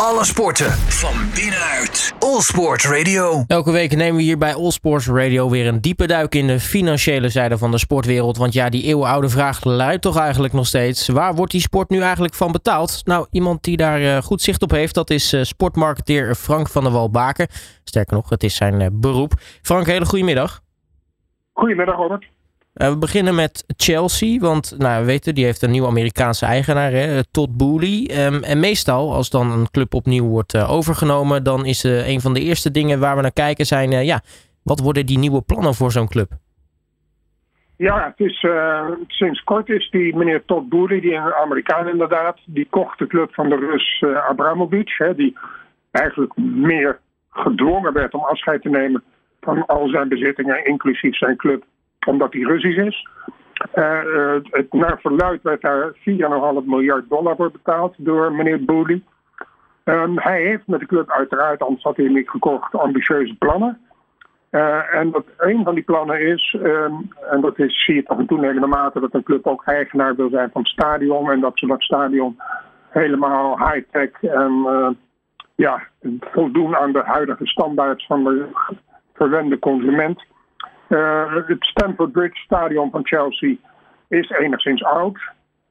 Alle sporten van binnenuit. All Sport Radio. Elke week nemen we hier bij All Sports Radio weer een diepe duik in de financiële zijde van de sportwereld. Want ja, die eeuwenoude vraag luidt toch eigenlijk nog steeds. Waar wordt die sport nu eigenlijk van betaald? Nou, iemand die daar eh, goed zicht op heeft, dat is uh, sportmarketeer Frank van der Walbaken. Sterker nog, het is zijn uh, beroep. Frank, hele goedemiddag. Goedemiddag, Robert. Uh, we beginnen met Chelsea, want nou, we weten, die heeft een nieuwe Amerikaanse eigenaar, hè, Todd Boehly. Um, en meestal, als dan een club opnieuw wordt uh, overgenomen, dan is uh, een van de eerste dingen waar we naar kijken zijn, ja, wat worden die nieuwe plannen voor zo'n club? Ja, het is, sinds kort is die meneer Todd Boehly, die een Amerikaan inderdaad, die kocht de club van de Rus Abramovic, hè, die eigenlijk meer gedwongen werd om afscheid te nemen van al zijn bezittingen, inclusief zijn club omdat hij Russisch is. Uh, het, naar verluid werd daar 4,5 miljard dollar voor betaald door meneer Booley. Um, hij heeft met de club uiteraard, anders had hij niet gekocht, ambitieuze plannen. Uh, en een van die plannen is, um, en dat is, zie je toch in toenemende mate, dat een club ook eigenaar wil zijn van het stadion. En dat ze dat stadion helemaal high-tech en ja, voldoen aan de huidige standaards van de verwende consument. Uh, het Stamford Bridge stadion van Chelsea is enigszins oud.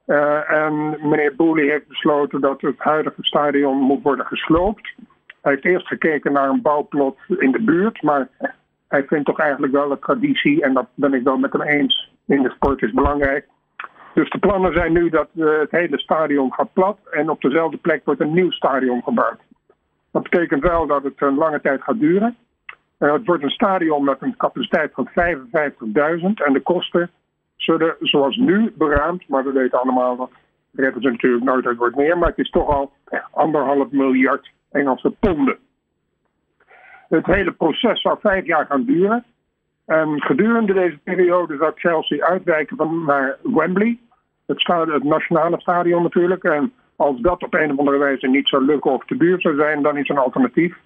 Uh, en meneer Booley heeft besloten dat het huidige stadion moet worden gesloopt. Hij heeft eerst gekeken naar een bouwplot in de buurt, maar hij vindt toch eigenlijk wel de traditie, en dat ben ik wel met hem eens, in de sport is belangrijk. Dus de plannen zijn nu dat uh, het hele stadion gaat plat en op dezelfde plek wordt een nieuw stadion gebouwd. Dat betekent wel dat het een lange tijd gaat duren. Uh, het wordt een stadion met een capaciteit van 55.000 en de kosten zullen zoals nu beraamd, maar we weten allemaal dat redden ze natuurlijk nooit uit wordt meer, maar het is toch al anderhalf miljard Engelse ponden. Het hele proces zou vijf jaar gaan duren. En gedurende deze periode zou Chelsea uitwijken van naar Wembley, het, stadion, het nationale stadion natuurlijk. En als dat op een of andere wijze niet zou lukken of te duur zou zijn, dan is een alternatief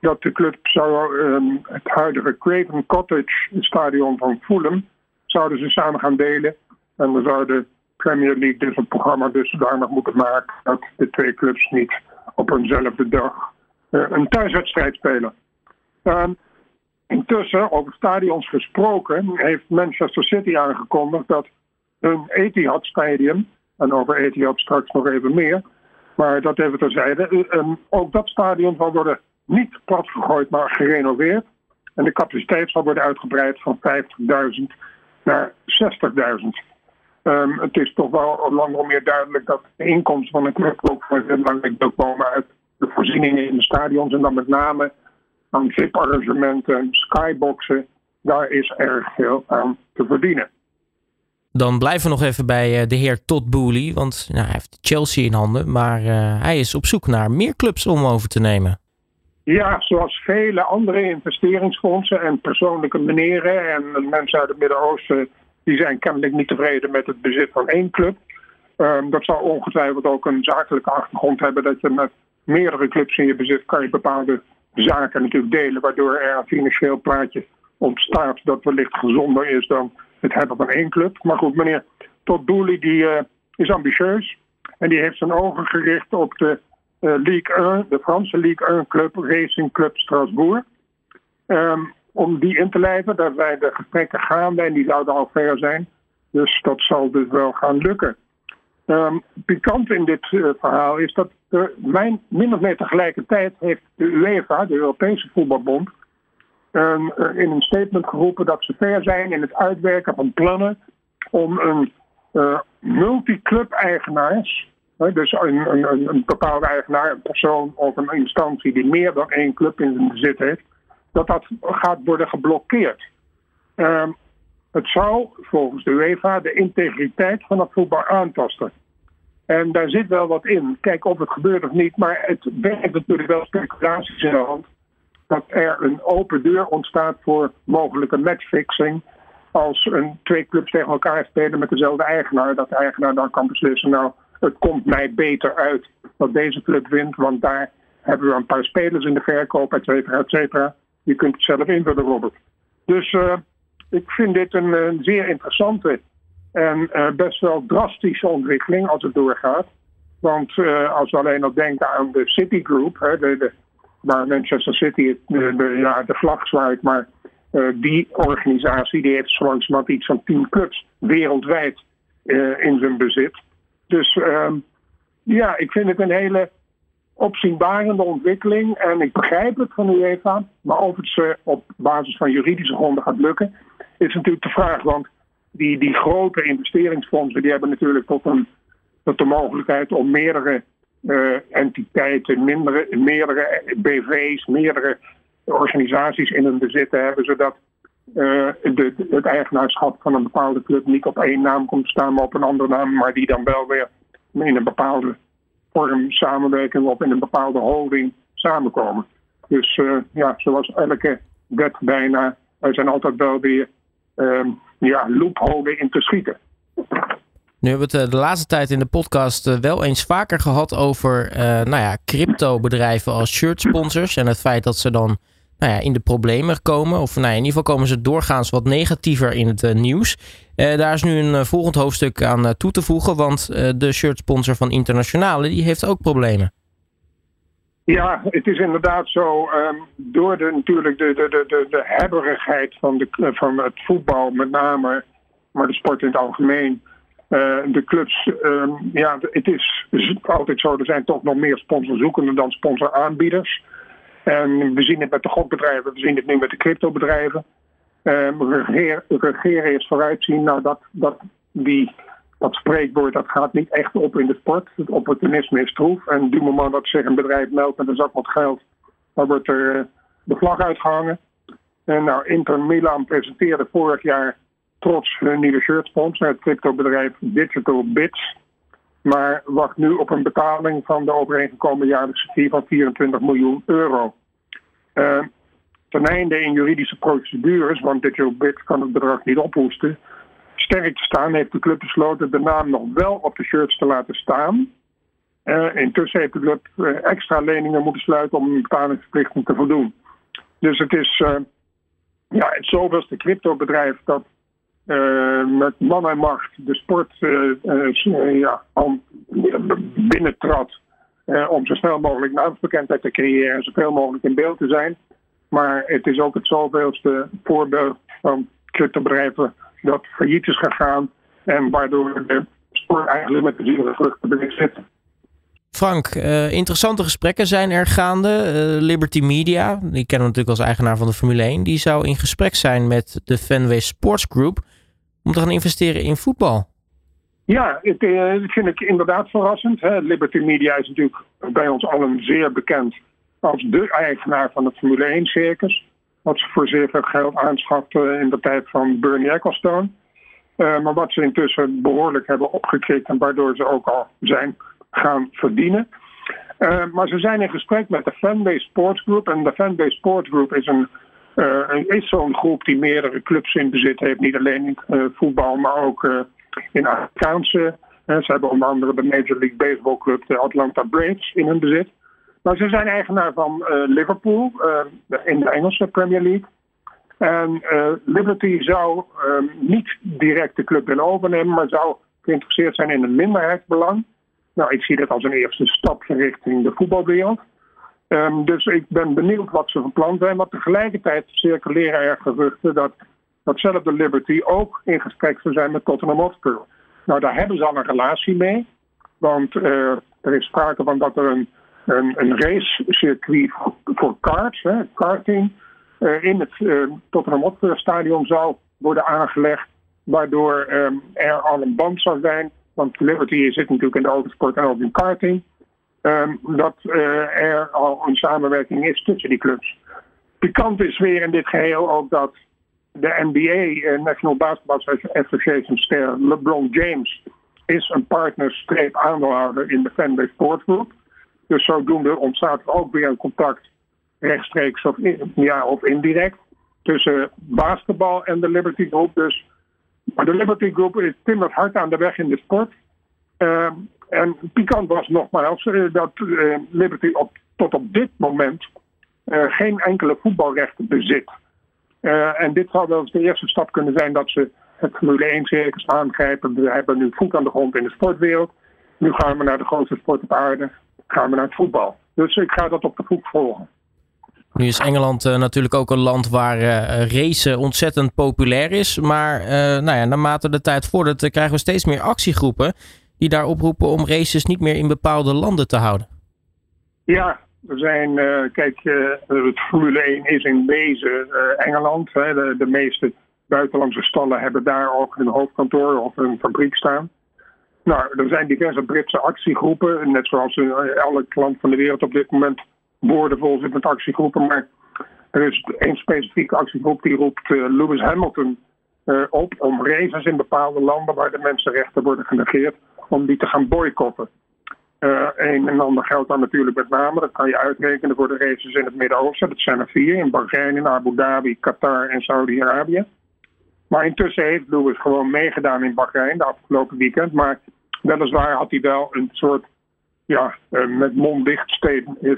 dat de club zou um, het huidige Craven Cottage stadion van Fulham zouden ze samen gaan delen. En dan zou de Premier League dus het programma dusdanig moeten maken dat de twee clubs niet op eenzelfde dag uh, een thuiswedstrijd spelen. Uh, intussen, over stadions gesproken, heeft Manchester City aangekondigd dat hun Etihad Stadium, en over Etihad straks nog even meer, maar dat even terzijde, uh, ook dat stadion zal worden niet plat gegooid, maar gerenoveerd. En de capaciteit zal worden uitgebreid van 50.000 naar 60.000. Um, het is toch wel langer meer duidelijk dat de inkomsten van een club belangrijk komen uit de voorzieningen in de stadions. En dan met name aan VIP-arrangementen, skyboxen. Daar is erg veel aan te verdienen. Dan blijven we nog even bij eh, de heer Todd Boehly. Want nou, hij heeft Chelsea in handen. Maar uh, hij is op zoek naar meer clubs om over te nemen. Ja, zoals vele andere investeringsfondsen en persoonlijke meneren en mensen uit het Midden-Oosten, die zijn kennelijk niet tevreden met het bezit van één club. Um, dat zal ongetwijfeld ook een zakelijke achtergrond hebben dat je met meerdere clubs in je bezit kan je bepaalde zaken natuurlijk delen, waardoor er een financieel plaatje ontstaat dat wellicht gezonder is dan het hebben van één club. Maar goed, meneer Todd Dooley die uh, is ambitieus en die heeft zijn ogen gericht op de Ligue 1, de Franse Ligue 1 club, Racing Club Strasbourg. Um, om die in te lijven, dat wij de gesprekken gaan en die zouden al ver zijn. Dus dat zal dus wel gaan lukken. Um, pikant in dit uh, verhaal is dat mijn, min of meer tegelijkertijd heeft de UEFA, de Europese voetbalbond, um, in een statement geroepen dat ze ver zijn in het uitwerken van plannen om een uh, multiclub-eigenaars dus een, bepaalde eigenaar, een persoon of een instantie die meer dan één club in zijn bezit heeft, dat dat gaat worden geblokkeerd. Um, het zou volgens de UEFA de integriteit van het voetbal aantasten. En daar zit wel wat in. Kijk of het gebeurt of niet, maar het werkt natuurlijk wel speculaties in de hand. Dat er een open deur ontstaat voor mogelijke matchfixing. Als een, twee clubs tegen elkaar spelen met dezelfde eigenaar. Dat de eigenaar dan kan beslissen, nou het komt mij beter uit dat deze club wint, want daar hebben we een paar spelers in de verkoop, et cetera, et cetera. Je kunt het zelf invullen, Robert. Dus uh, ik vind dit een, een zeer interessante en uh, best wel drastische ontwikkeling als het doorgaat. Want als we alleen nog denken aan de Citigroup, hè, de, waar Manchester City de, de, ja, de vlag zwaait, maar die organisatie die heeft zo langzamerhand iets van tien clubs wereldwijd in zijn bezit. Dus ehm, ja, ik vind het een hele opzienbarende ontwikkeling. En ik begrijp het van de UEFA. Maar of het ze op basis van juridische gronden gaat lukken, is natuurlijk de vraag. Want die, die grote investeringsfondsen die hebben natuurlijk tot, een, tot de mogelijkheid om meerdere uh, entiteiten, mindere, meerdere BV's, meerdere organisaties in hun bezit te hebben, zodat de, het eigenaarschap van een bepaalde club niet op één naam komt staan, maar op een andere naam, maar die dan wel weer in een bepaalde vorm samenwerking of in een bepaalde holding samenkomen. Dus uh, ja, zoals elke wet bijna, er zijn altijd wel weer uh, ja, loopholen in te schieten. Nu hebben we het eh, de laatste tijd in de podcast eh, wel eens vaker gehad over nou ja, crypto-bedrijven als shirt sponsors. En het feit dat ze dan nou ja, in de problemen komen. Of nou ja, in ieder geval komen ze doorgaans wat negatiever in het nieuws. daar is nu een volgend hoofdstuk aan toe te voegen. Want de shirt sponsor van Internationale die heeft ook problemen. Ja, het is inderdaad zo. Um, door de, natuurlijk de, de, de, de, hebberigheid van, de, van het voetbal met name, maar de sport in het algemeen. Uh, de clubs, um, ja, het is altijd zo, er zijn toch nog meer sponsorzoekenden dan sponsoraanbieders. En we zien het met de gokbedrijven, we zien het nu met de cryptobedrijven. Um, regeer, regeren is vooruitzien, nou dat, dat die dat spreekwoord dat gaat niet echt op in de sport. Het opportunisme is troef. En du moment dat zich een bedrijf meldt met een zak wat geld, dan wordt er uh, de vlag uitgehangen. En nou, Inter Milan presenteerde vorig jaar trots hun nieuwe shirtsponsor, het cryptobedrijf Digital Bits. Maar wacht nu op een betaling van de overeengekomen jaarlijkse fee van 24 miljoen euro. Uh, ten einde in juridische procedures, want Digital Bits kan het bedrag niet ophoesten, sterk te staan, heeft de club besloten de naam nog wel op de shirts te laten staan. Uh, intussen heeft de club uh, extra leningen moeten sluiten om een betalingsverplichting te voldoen. Dus het is ja, het zoveelste cryptobedrijf dat met man en macht de sport ja, binnentrad om zo snel mogelijk naamsbekendheid te creëren en zoveel mogelijk in beeld te zijn. Maar het is ook het zoveelste voorbeeld van cryptobedrijven dat failliet is gegaan en waardoor de sport eigenlijk met de zere vruchten erin zit. Frank, interessante gesprekken zijn er gaande. Liberty Media, die kennen we natuurlijk als eigenaar van de Formule 1, die zou in gesprek zijn met de Fenway Sports Group om te gaan investeren in voetbal. Ja, uh, dat vind ik inderdaad verrassend. Hè. Liberty Media is natuurlijk bij ons allen zeer bekend als de eigenaar van het Formule 1 circus wat ze voor zeer veel geld aanschaften in de tijd van Bernie Ecclestone. Uh, maar wat ze intussen behoorlijk hebben opgekrikt en waardoor ze ook al zijn gaan verdienen. Uh, maar ze zijn in gesprek met de Fanbase Sports Group. En de Fanbase Sports Group is, een, is zo'n groep die meerdere clubs in bezit heeft. Niet alleen in voetbal, maar ook in Amerikaanse. ze hebben onder andere de Major League Baseball Club, de Atlanta Braves, in hun bezit. Maar ze zijn eigenaar van Liverpool in de Engelse Premier League. En Liberty zou um, niet direct de club willen overnemen, maar zou geïnteresseerd zijn in een minderheidsbelang. Nou, ik zie dat als een eerste stap richting de voetbalwereld. Um, dus ik ben benieuwd wat ze van plan zijn. Maar tegelijkertijd circuleren er geruchten dat datzelfde Liberty ook in gesprek zou zijn met Tottenham Hotspur. Nou, daar hebben ze al een relatie mee. Want er is sprake van dat er een een, racecircuit voor, karts, karting, uh, in het uh, Tottenham Hotspur stadion zou worden aangelegd. Waardoor um, er al een band zou zijn, want Liberty zit natuurlijk in de autosport en ook in karting. Um, dat uh, er al een samenwerking is tussen die clubs. Pikant is weer in dit geheel ook dat de NBA, National Basketball Association ster LeBron James, is een partner-aandeelhouder in de Fanbase Sport Group. Dus zodoende ontstaat er ook weer een contact rechtstreeks of, ja, of indirect tussen basketbal en de Liberty Group. Dus, maar de Liberty Group is timmert hard aan de weg in de sport. Uh, en pikant was nogmaals uh, dat uh, Liberty op, tot op dit moment uh, geen enkele voetbalrechten bezit. en dit zou wel eens de eerste stap kunnen zijn dat ze het Formule 1 circus aangrijpen. We hebben nu voet aan de grond in de sportwereld. Nu gaan we naar de grootste sport op aarde, gaan we naar het voetbal. Dus ik ga dat op de voet volgen. Nu is Engeland natuurlijk ook een land waar uh, racen ontzettend populair is. Maar nou ja, naarmate de tijd vordert, krijgen we steeds meer actiegroepen die daar oproepen om races niet meer in bepaalde landen te houden. Ja, er zijn, kijk, het Formule 1 is in wezen Engeland. Hè. De, de, meeste buitenlandse stallen hebben daar ook hun hoofdkantoor of een fabriek staan. Nou, er zijn diverse Britse actiegroepen, net zoals in elk land van de wereld op dit moment boordevol zit met actiegroepen. Maar er is één specifieke actiegroep die roept Lewis Hamilton op om races in bepaalde landen waar de mensenrechten worden genegeerd, om die te gaan boycotten. Uh, een en ander geldt dan natuurlijk met name, dat kan je uitrekenen voor de races in het Midden-Oosten. Dat zijn er vier, in Bahrein, in Abu Dhabi, Qatar en Saudi-Arabië. Maar intussen heeft Lewis gewoon meegedaan in Bahrein de afgelopen weekend. Maar weliswaar had hij wel een soort ja, eh, met mond dicht eh,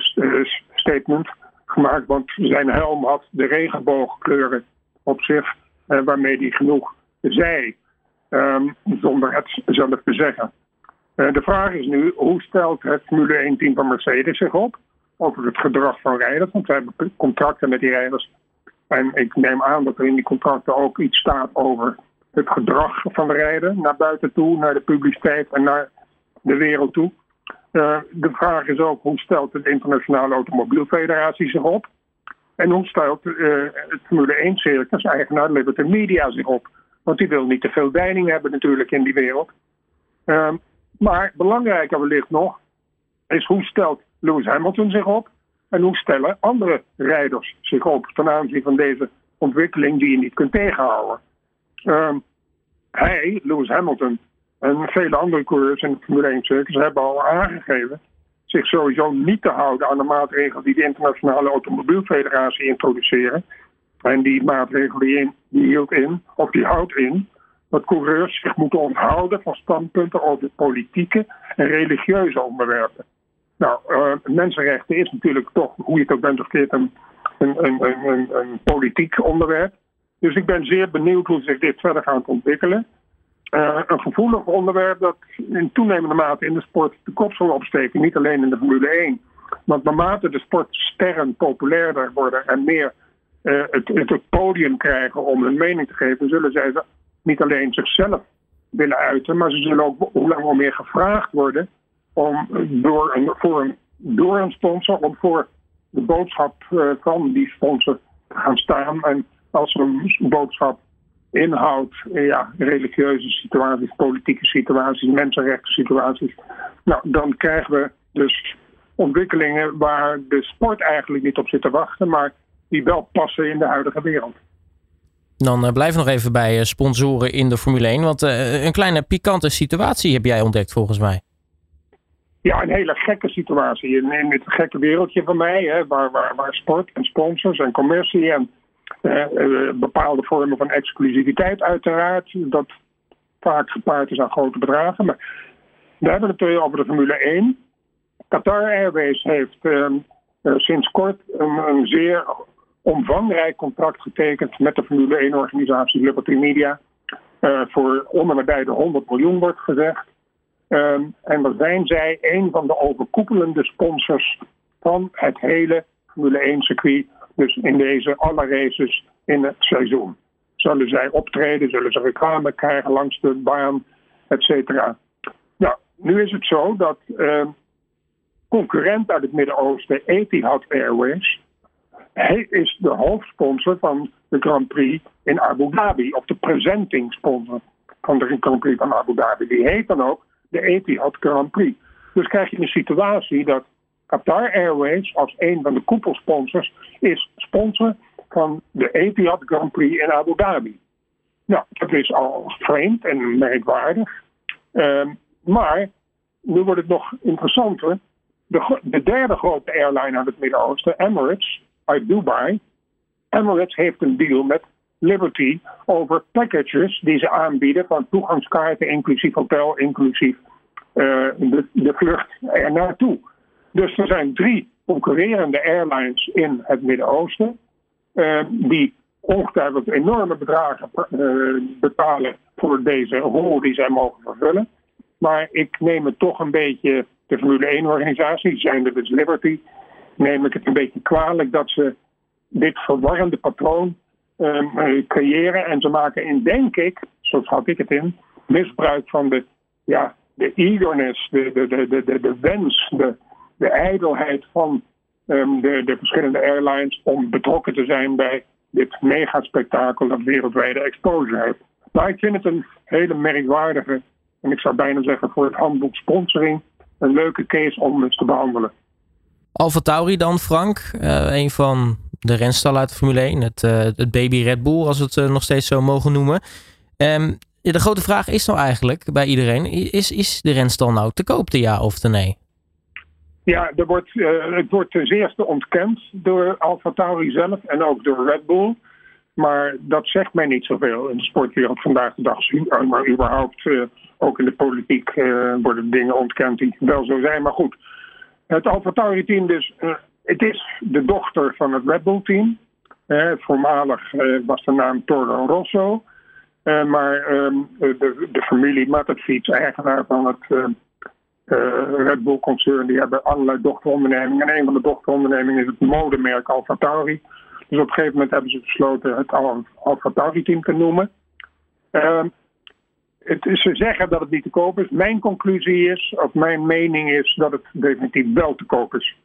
statement gemaakt. Want zijn helm had de regenboogkleuren op zich, waarmee hij genoeg zei, um, zonder het zelf te zeggen. De vraag is nu, hoe stelt het Formule 1-team van Mercedes zich op over het gedrag van rijders? Want we hebben contracten met die rijders. En ik neem aan dat er in die contracten ook iets staat over het gedrag van de rijder naar buiten toe, naar de publiciteit en naar de wereld toe. Uh, de vraag is ook hoe stelt de Internationale Automobielfederatie zich op? En hoe stelt uh, het Formule 1 circus, eigenaar Liberty Media, zich op? Want die wil niet te veel deining hebben natuurlijk in die wereld. Uh, maar belangrijker wellicht nog, is hoe stelt Lewis Hamilton zich op? En hoe stellen andere rijders zich op ten aanzien van deze ontwikkeling die je niet kunt tegenhouden? Ehm, hij, Lewis Hamilton, en vele andere coureurs in het Formule 1 circus hebben al aangegeven zich sowieso niet te houden aan de maatregelen die de Internationale Automobielfederatie introduceren. En die maatregel die, die hield in, of die houdt in, dat coureurs zich moeten onthouden van standpunten over politieke en religieuze onderwerpen. Nou, uh, mensenrechten is natuurlijk toch, hoe je het ook bent of keert, een, een, een, een, politiek onderwerp. Dus ik ben zeer benieuwd hoe zich dit verder gaat ontwikkelen. Uh, een gevoelig onderwerp dat in toenemende mate in de sport de kop zal opsteken. Niet alleen in de Formule 1. Want naarmate de sportsterren populairder worden en meer uh, het, het, podium krijgen om hun mening te geven, zullen zij niet alleen zichzelf willen uiten, maar ze zullen ook hoe langer meer gevraagd worden om door een, voor een, door een sponsor om voor de boodschap uh, van die sponsor te gaan staan. En als een boodschap inhoudt, ja, religieuze situaties, politieke situaties, mensenrechten situaties. Nou, dan krijgen we dus ontwikkelingen waar de sport eigenlijk niet op zit te wachten, maar die wel passen in de huidige wereld. Dan uh, blijf nog even bij uh, sponsoren in de Formule 1, want uh, een kleine pikante situatie heb jij ontdekt volgens mij. Ja, een hele gekke situatie in, dit gekke wereldje van mij, hè, waar, waar, waar sport en sponsors en commercie en bepaalde vormen van exclusiviteit uiteraard, dat vaak gepaard is aan grote bedragen. Maar we hebben het over de Formule 1. Qatar Airways heeft uh, sinds kort een, zeer omvangrijk contract getekend met de Formule 1-organisatie Liberty Media. Uh, voor nabij de 100 miljoen wordt gezegd. Ehm, en dan zijn zij een van de overkoepelende sponsors van het hele Formule 1-circuit dus in deze alle races in het seizoen. Zullen zij optreden, zullen ze reclame krijgen langs de baan, et cetera. Nou, nu is het zo dat uh, concurrent uit het Midden-Oosten, Etihad Airways, hij is de hoofdsponsor van de Grand Prix in Abu Dhabi, of de presenting sponsor van de Grand Prix van Abu Dhabi. Die heet dan ook de Etihad Grand Prix. Dus krijg je een situatie dat Qatar Airways als een van de koepelsponsors is sponsor van de Etihad Grand Prix in Abu Dhabi. Nou, dat is al vreemd en merkwaardig. Uh, maar nu wordt het nog interessanter. De, de derde grote airline uit het Midden-Oosten, Emirates, uit Dubai. Emirates heeft een deal met Liberty over packages die ze aanbieden van toegangskaarten, inclusief hotel, inclusief uh, de, vlucht er naartoe. Dus er zijn drie concurrerende airlines in het Midden-Oosten. Uh, die ongetwijfeld enorme bedragen uh, betalen voor deze rol die zij mogen vervullen. Maar ik neem het toch een beetje, de Formule 1-organisatie, zijn de dus Liberty, neem ik het een beetje kwalijk dat ze dit verwarrende patroon um, creëren. En ze maken in, denk ik, zo schat ik het in, misbruik van de, ja, de eagerness, de, de, de, de, de, wens, de, de ijdelheid van um, de, de verschillende airlines om betrokken te zijn bij dit megaspectakel dat wereldwijde exposure heeft. Maar ik vind het een hele merkwaardige, en ik zou bijna zeggen voor het handboek sponsoring, een leuke case om eens te behandelen. Alfa Tauri dan, Frank. Uh, een van de renstallen uit de Formule 1. Het, uh, het baby Red Bull, als we het uh, nog steeds zo mogen noemen. Um, de grote vraag is nou eigenlijk bij iedereen: is, is de renstal nou te koop, de ja of de nee? Ja, wordt, het wordt ten zeerste ontkend door Alfa Tauri zelf en ook door Red Bull. Maar dat zegt mij niet zoveel in de sportwereld vandaag de dag. Maar überhaupt, ook in de politiek worden dingen ontkend die wel zo zijn. Maar goed, het Alfa Tauri team dus, het is de dochter van het Red Bull team. voormalig was de naam Toro Rosso. maar um, de, de familie Matefiets, eigenaar van het Red Bull concern, die hebben allerlei dochterondernemingen. En een van de dochterondernemingen is het modemerk Alfa Tauri. Dus op een gegeven moment hebben ze besloten het Alfa Tauri team te noemen. Uh, het ze zeggen dat het niet te koop is. Mijn conclusie is, of mijn mening is, dat het definitief wel te koop is.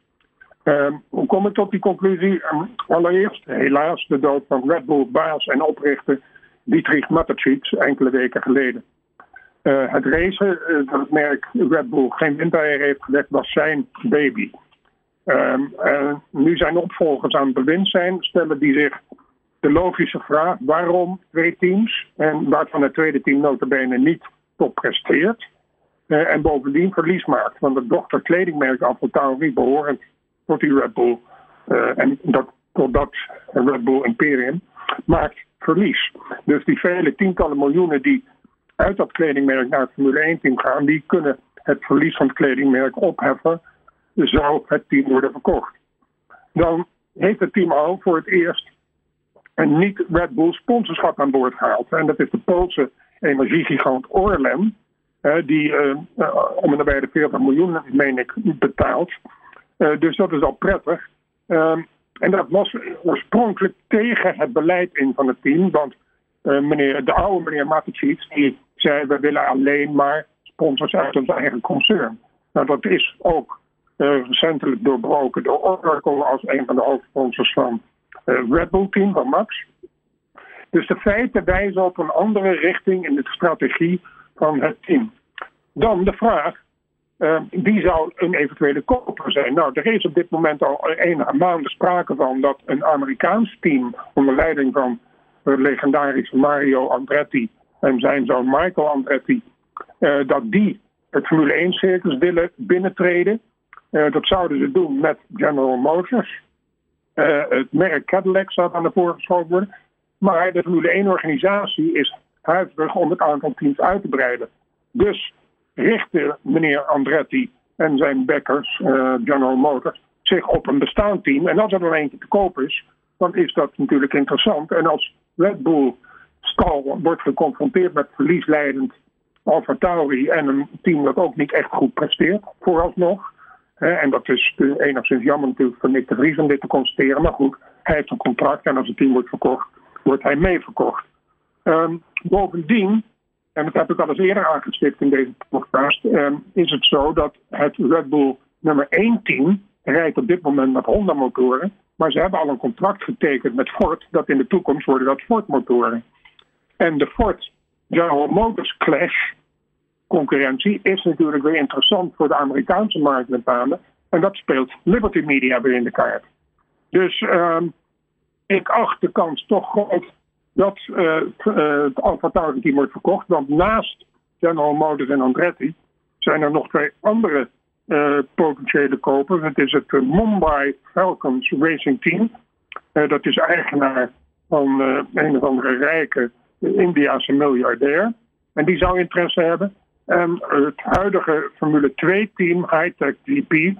Uh, hoe kom ik tot die conclusie? Um, allereerst, helaas, de dood van Red Bull baas en oprichter Dietrich Mateschitz enkele weken geleden. Uh, het racen, uh, dat het merk Red Bull geen windeier heeft gelegd, was zijn baby. Uh, nu zijn opvolgers aan het bewind zijn, stellen die zich de logische vraag waarom twee teams, en waarvan het tweede team notabene niet top presteert, en bovendien verlies maakt. Want het dochter kledingmerk Alfa Tauri behorend tot die Red Bull, en dat, tot dat Red Bull Imperium, maakt verlies. Dus die vele tientallen miljoenen die uit dat kledingmerk naar het Formule 1-team gaan, die kunnen het verlies van het kledingmerk opheffen, zou het team worden verkocht. Dan heeft het team al voor het eerst een niet-Red Bull sponsorschap aan boord gehaald. En dat is de Poolse energiegigant Orlen, die uh, om en nabij de 40 miljoen, meen ik, betaalt. Uh, dus dat is al prettig. Uh, en dat was oorspronkelijk tegen het beleid in van het team, want meneer, de oude meneer Mateschitz, die zei we willen alleen maar sponsors uit ons eigen concern. Nou, dat is ook recentelijk doorbroken door Oracle als een van de hoofdsponsors van Red Bull Team, van Max. Dus de feiten wijzen op een andere richting in de strategie van het team. Dan de vraag, uh, wie zou een eventuele koper zijn? Nou, er is op dit moment al enige maanden sprake van dat een Amerikaans team onder leiding van de legendarische Mario Andretti en zijn zoon Michael Andretti, dat die het Formule 1-circus willen binnentreden. Dat zouden ze doen met General Motors. Uh, het merk Cadillac zou aan de voorgeschoven worden. Maar de Formule 1-organisatie is huiverig om het aantal teams uit te breiden. Dus richten meneer Andretti en zijn backers, General Motors, zich op een bestaand team. En als er dan eentje te koop is, dan is dat natuurlijk interessant. En als Red Bull Stal wordt geconfronteerd met verliesleidend Alfa Tauri en een team dat ook niet echt goed presteert, vooralsnog. En dat is enigszins jammer natuurlijk voor Nick de Vries om dit te constateren. Maar goed, hij heeft een contract en als het team wordt verkocht, wordt hij meeverkocht. Um, bovendien, en dat heb ik al eens eerder aangestipt in deze podcast, um, is het zo dat het Red Bull nummer 1 team rijdt op dit moment met Honda-motoren. Maar ze hebben al een contract getekend met Ford dat in de toekomst worden dat Ford-motoren. En de Ford General Motors Clash concurrentie is natuurlijk weer interessant voor de Amerikaanse markt met name. En dat speelt Liberty Media weer in de kaart. Dus uh, ik acht de kans toch groot dat uh, uh, het Alfa Tauri team wordt verkocht. Want naast General Motors en Andretti zijn er nog twee andere uh, potentiële kopers. Het is het Mumbai Falcons Racing Team. dat is eigenaar van een of andere rijke Indiaanse miljardair. En die zou interesse hebben. En het huidige Formule 2-team, Hightech GP, uh,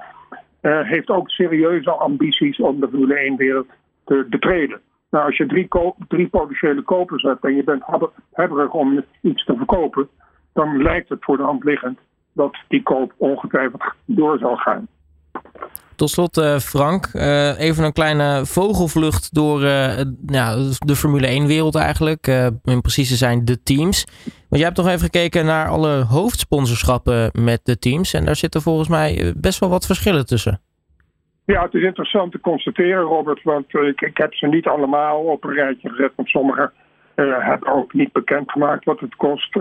heeft ook serieuze ambities om de Formule 1-wereld te betreden. Nou, als je drie, drie, potentiële kopers hebt en je bent hebberig om iets te verkopen, dan lijkt het voor de hand liggend dat die koop ongetwijfeld door zal gaan. Tot slot, uh, Frank, uh, even een kleine vogelvlucht door uh, ja, de Formule 1-wereld eigenlijk. in precies te zijn de teams. Want jij hebt toch even gekeken naar alle hoofdsponsorschappen met de teams. En daar zitten volgens mij best wel wat verschillen tussen. Ja, het is interessant te constateren, Robert. Want ik, ik heb ze niet allemaal op een rijtje gezet. Want sommige hebben ook niet bekendgemaakt wat het kost.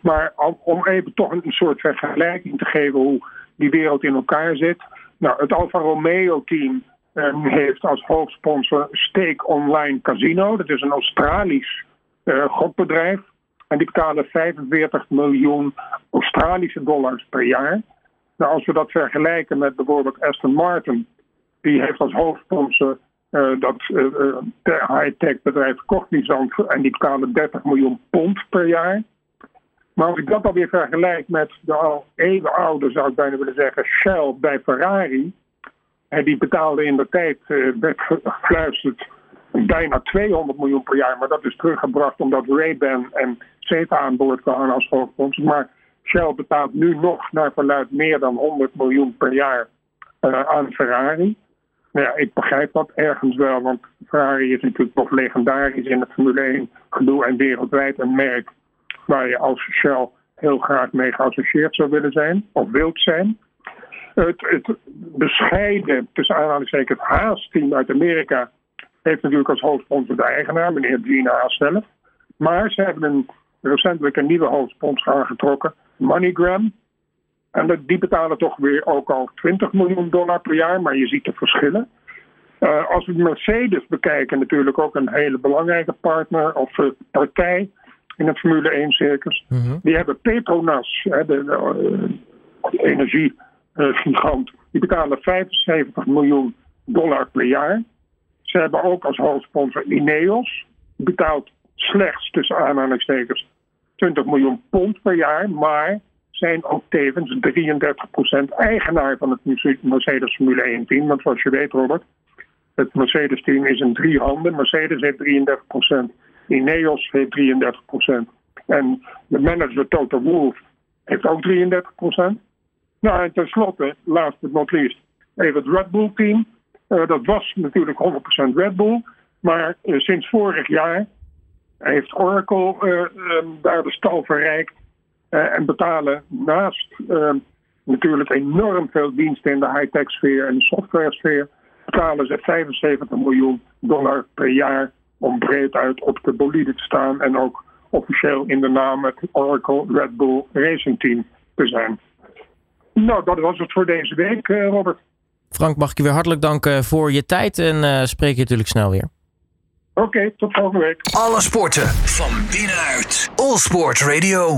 maar om even toch een soort vergelijking te geven hoe die wereld in elkaar zit. Nou, het Alfa Romeo-team um, heeft als hoofdsponsor Stake Online Casino. Dat is een Australisch uh, gokbedrijf. En die betalen 45 miljoen Australische dollars per jaar. Nou, als we dat vergelijken met bijvoorbeeld Aston Martin, die heeft als hoofdsponsor uh, dat uh, high-tech bedrijf Cognizant en die betalen 30 miljoen pond per jaar. Maar als ik dat alweer vergelijk met de al even oude, zou ik bijna willen zeggen, Shell bij Ferrari. En die betaalde in de tijd, uh, werd gefluisterd, bijna 200 miljoen per jaar. Maar dat is teruggebracht omdat Ray-Ban en CETA aan boord kwamen als hoofdsponsor. Maar Shell betaalt nu nog naar verluid meer dan 100 miljoen per jaar uh, aan Ferrari. Nou ja, ik begrijp dat ergens wel, want Ferrari is natuurlijk nog legendarisch in het Formule 1 gedoe en wereldwijd een merk waar je als Shell heel graag mee geassocieerd zou willen zijn of wilt zijn. Het, het bescheiden, tussen aanhalingstekens, Haas-team uit Amerika heeft natuurlijk als hoofdsponsor de eigenaar, meneer Gene Haas zelf. Maar ze hebben een, recentelijk een nieuwe hoofdsponsor aangetrokken, MoneyGram. En die betalen toch weer ook al 20 miljoen dollar per jaar, maar je ziet de verschillen. Uh, als we Mercedes bekijken, natuurlijk ook een hele belangrijke partner of uh, partij in het Formule 1 circus. Mhm. Die hebben Petronas, hè, de, de, de energiegigant, die betalen 75 miljoen dollar per jaar. Ze hebben ook als hoofdsponsor Ineos, die betaalt slechts tussen aanhalingstekens 20 miljoen pond per jaar, maar zijn ook tevens 33% eigenaar van het Mercedes Formule 1 team. Want zoals je weet, Robert, het Mercedes team is in drie handen. Mercedes heeft 33%. Ineos heeft 33% En de manager Toto Wolff heeft ook 33% Nou, en tenslotte, last but not least, even het Red Bull team. Uh, dat was natuurlijk 100% Red Bull. Maar uh, sinds vorig jaar heeft Oracle uh, daar de stal verrijkt. en betalen naast natuurlijk enorm veel diensten in de high-tech sfeer en de software sfeer. Betalen ze 75 miljoen dollar per jaar om breed uit op de bolide te staan en ook officieel in de naam het Oracle Red Bull Racing Team te zijn. Nou, dat was het voor deze week, eh, Robert. Frank, mag ik je weer hartelijk danken voor je tijd en uh, spreek je natuurlijk snel weer. Oké, tot volgende week. Alle sporten van binnenuit. All Sport Radio.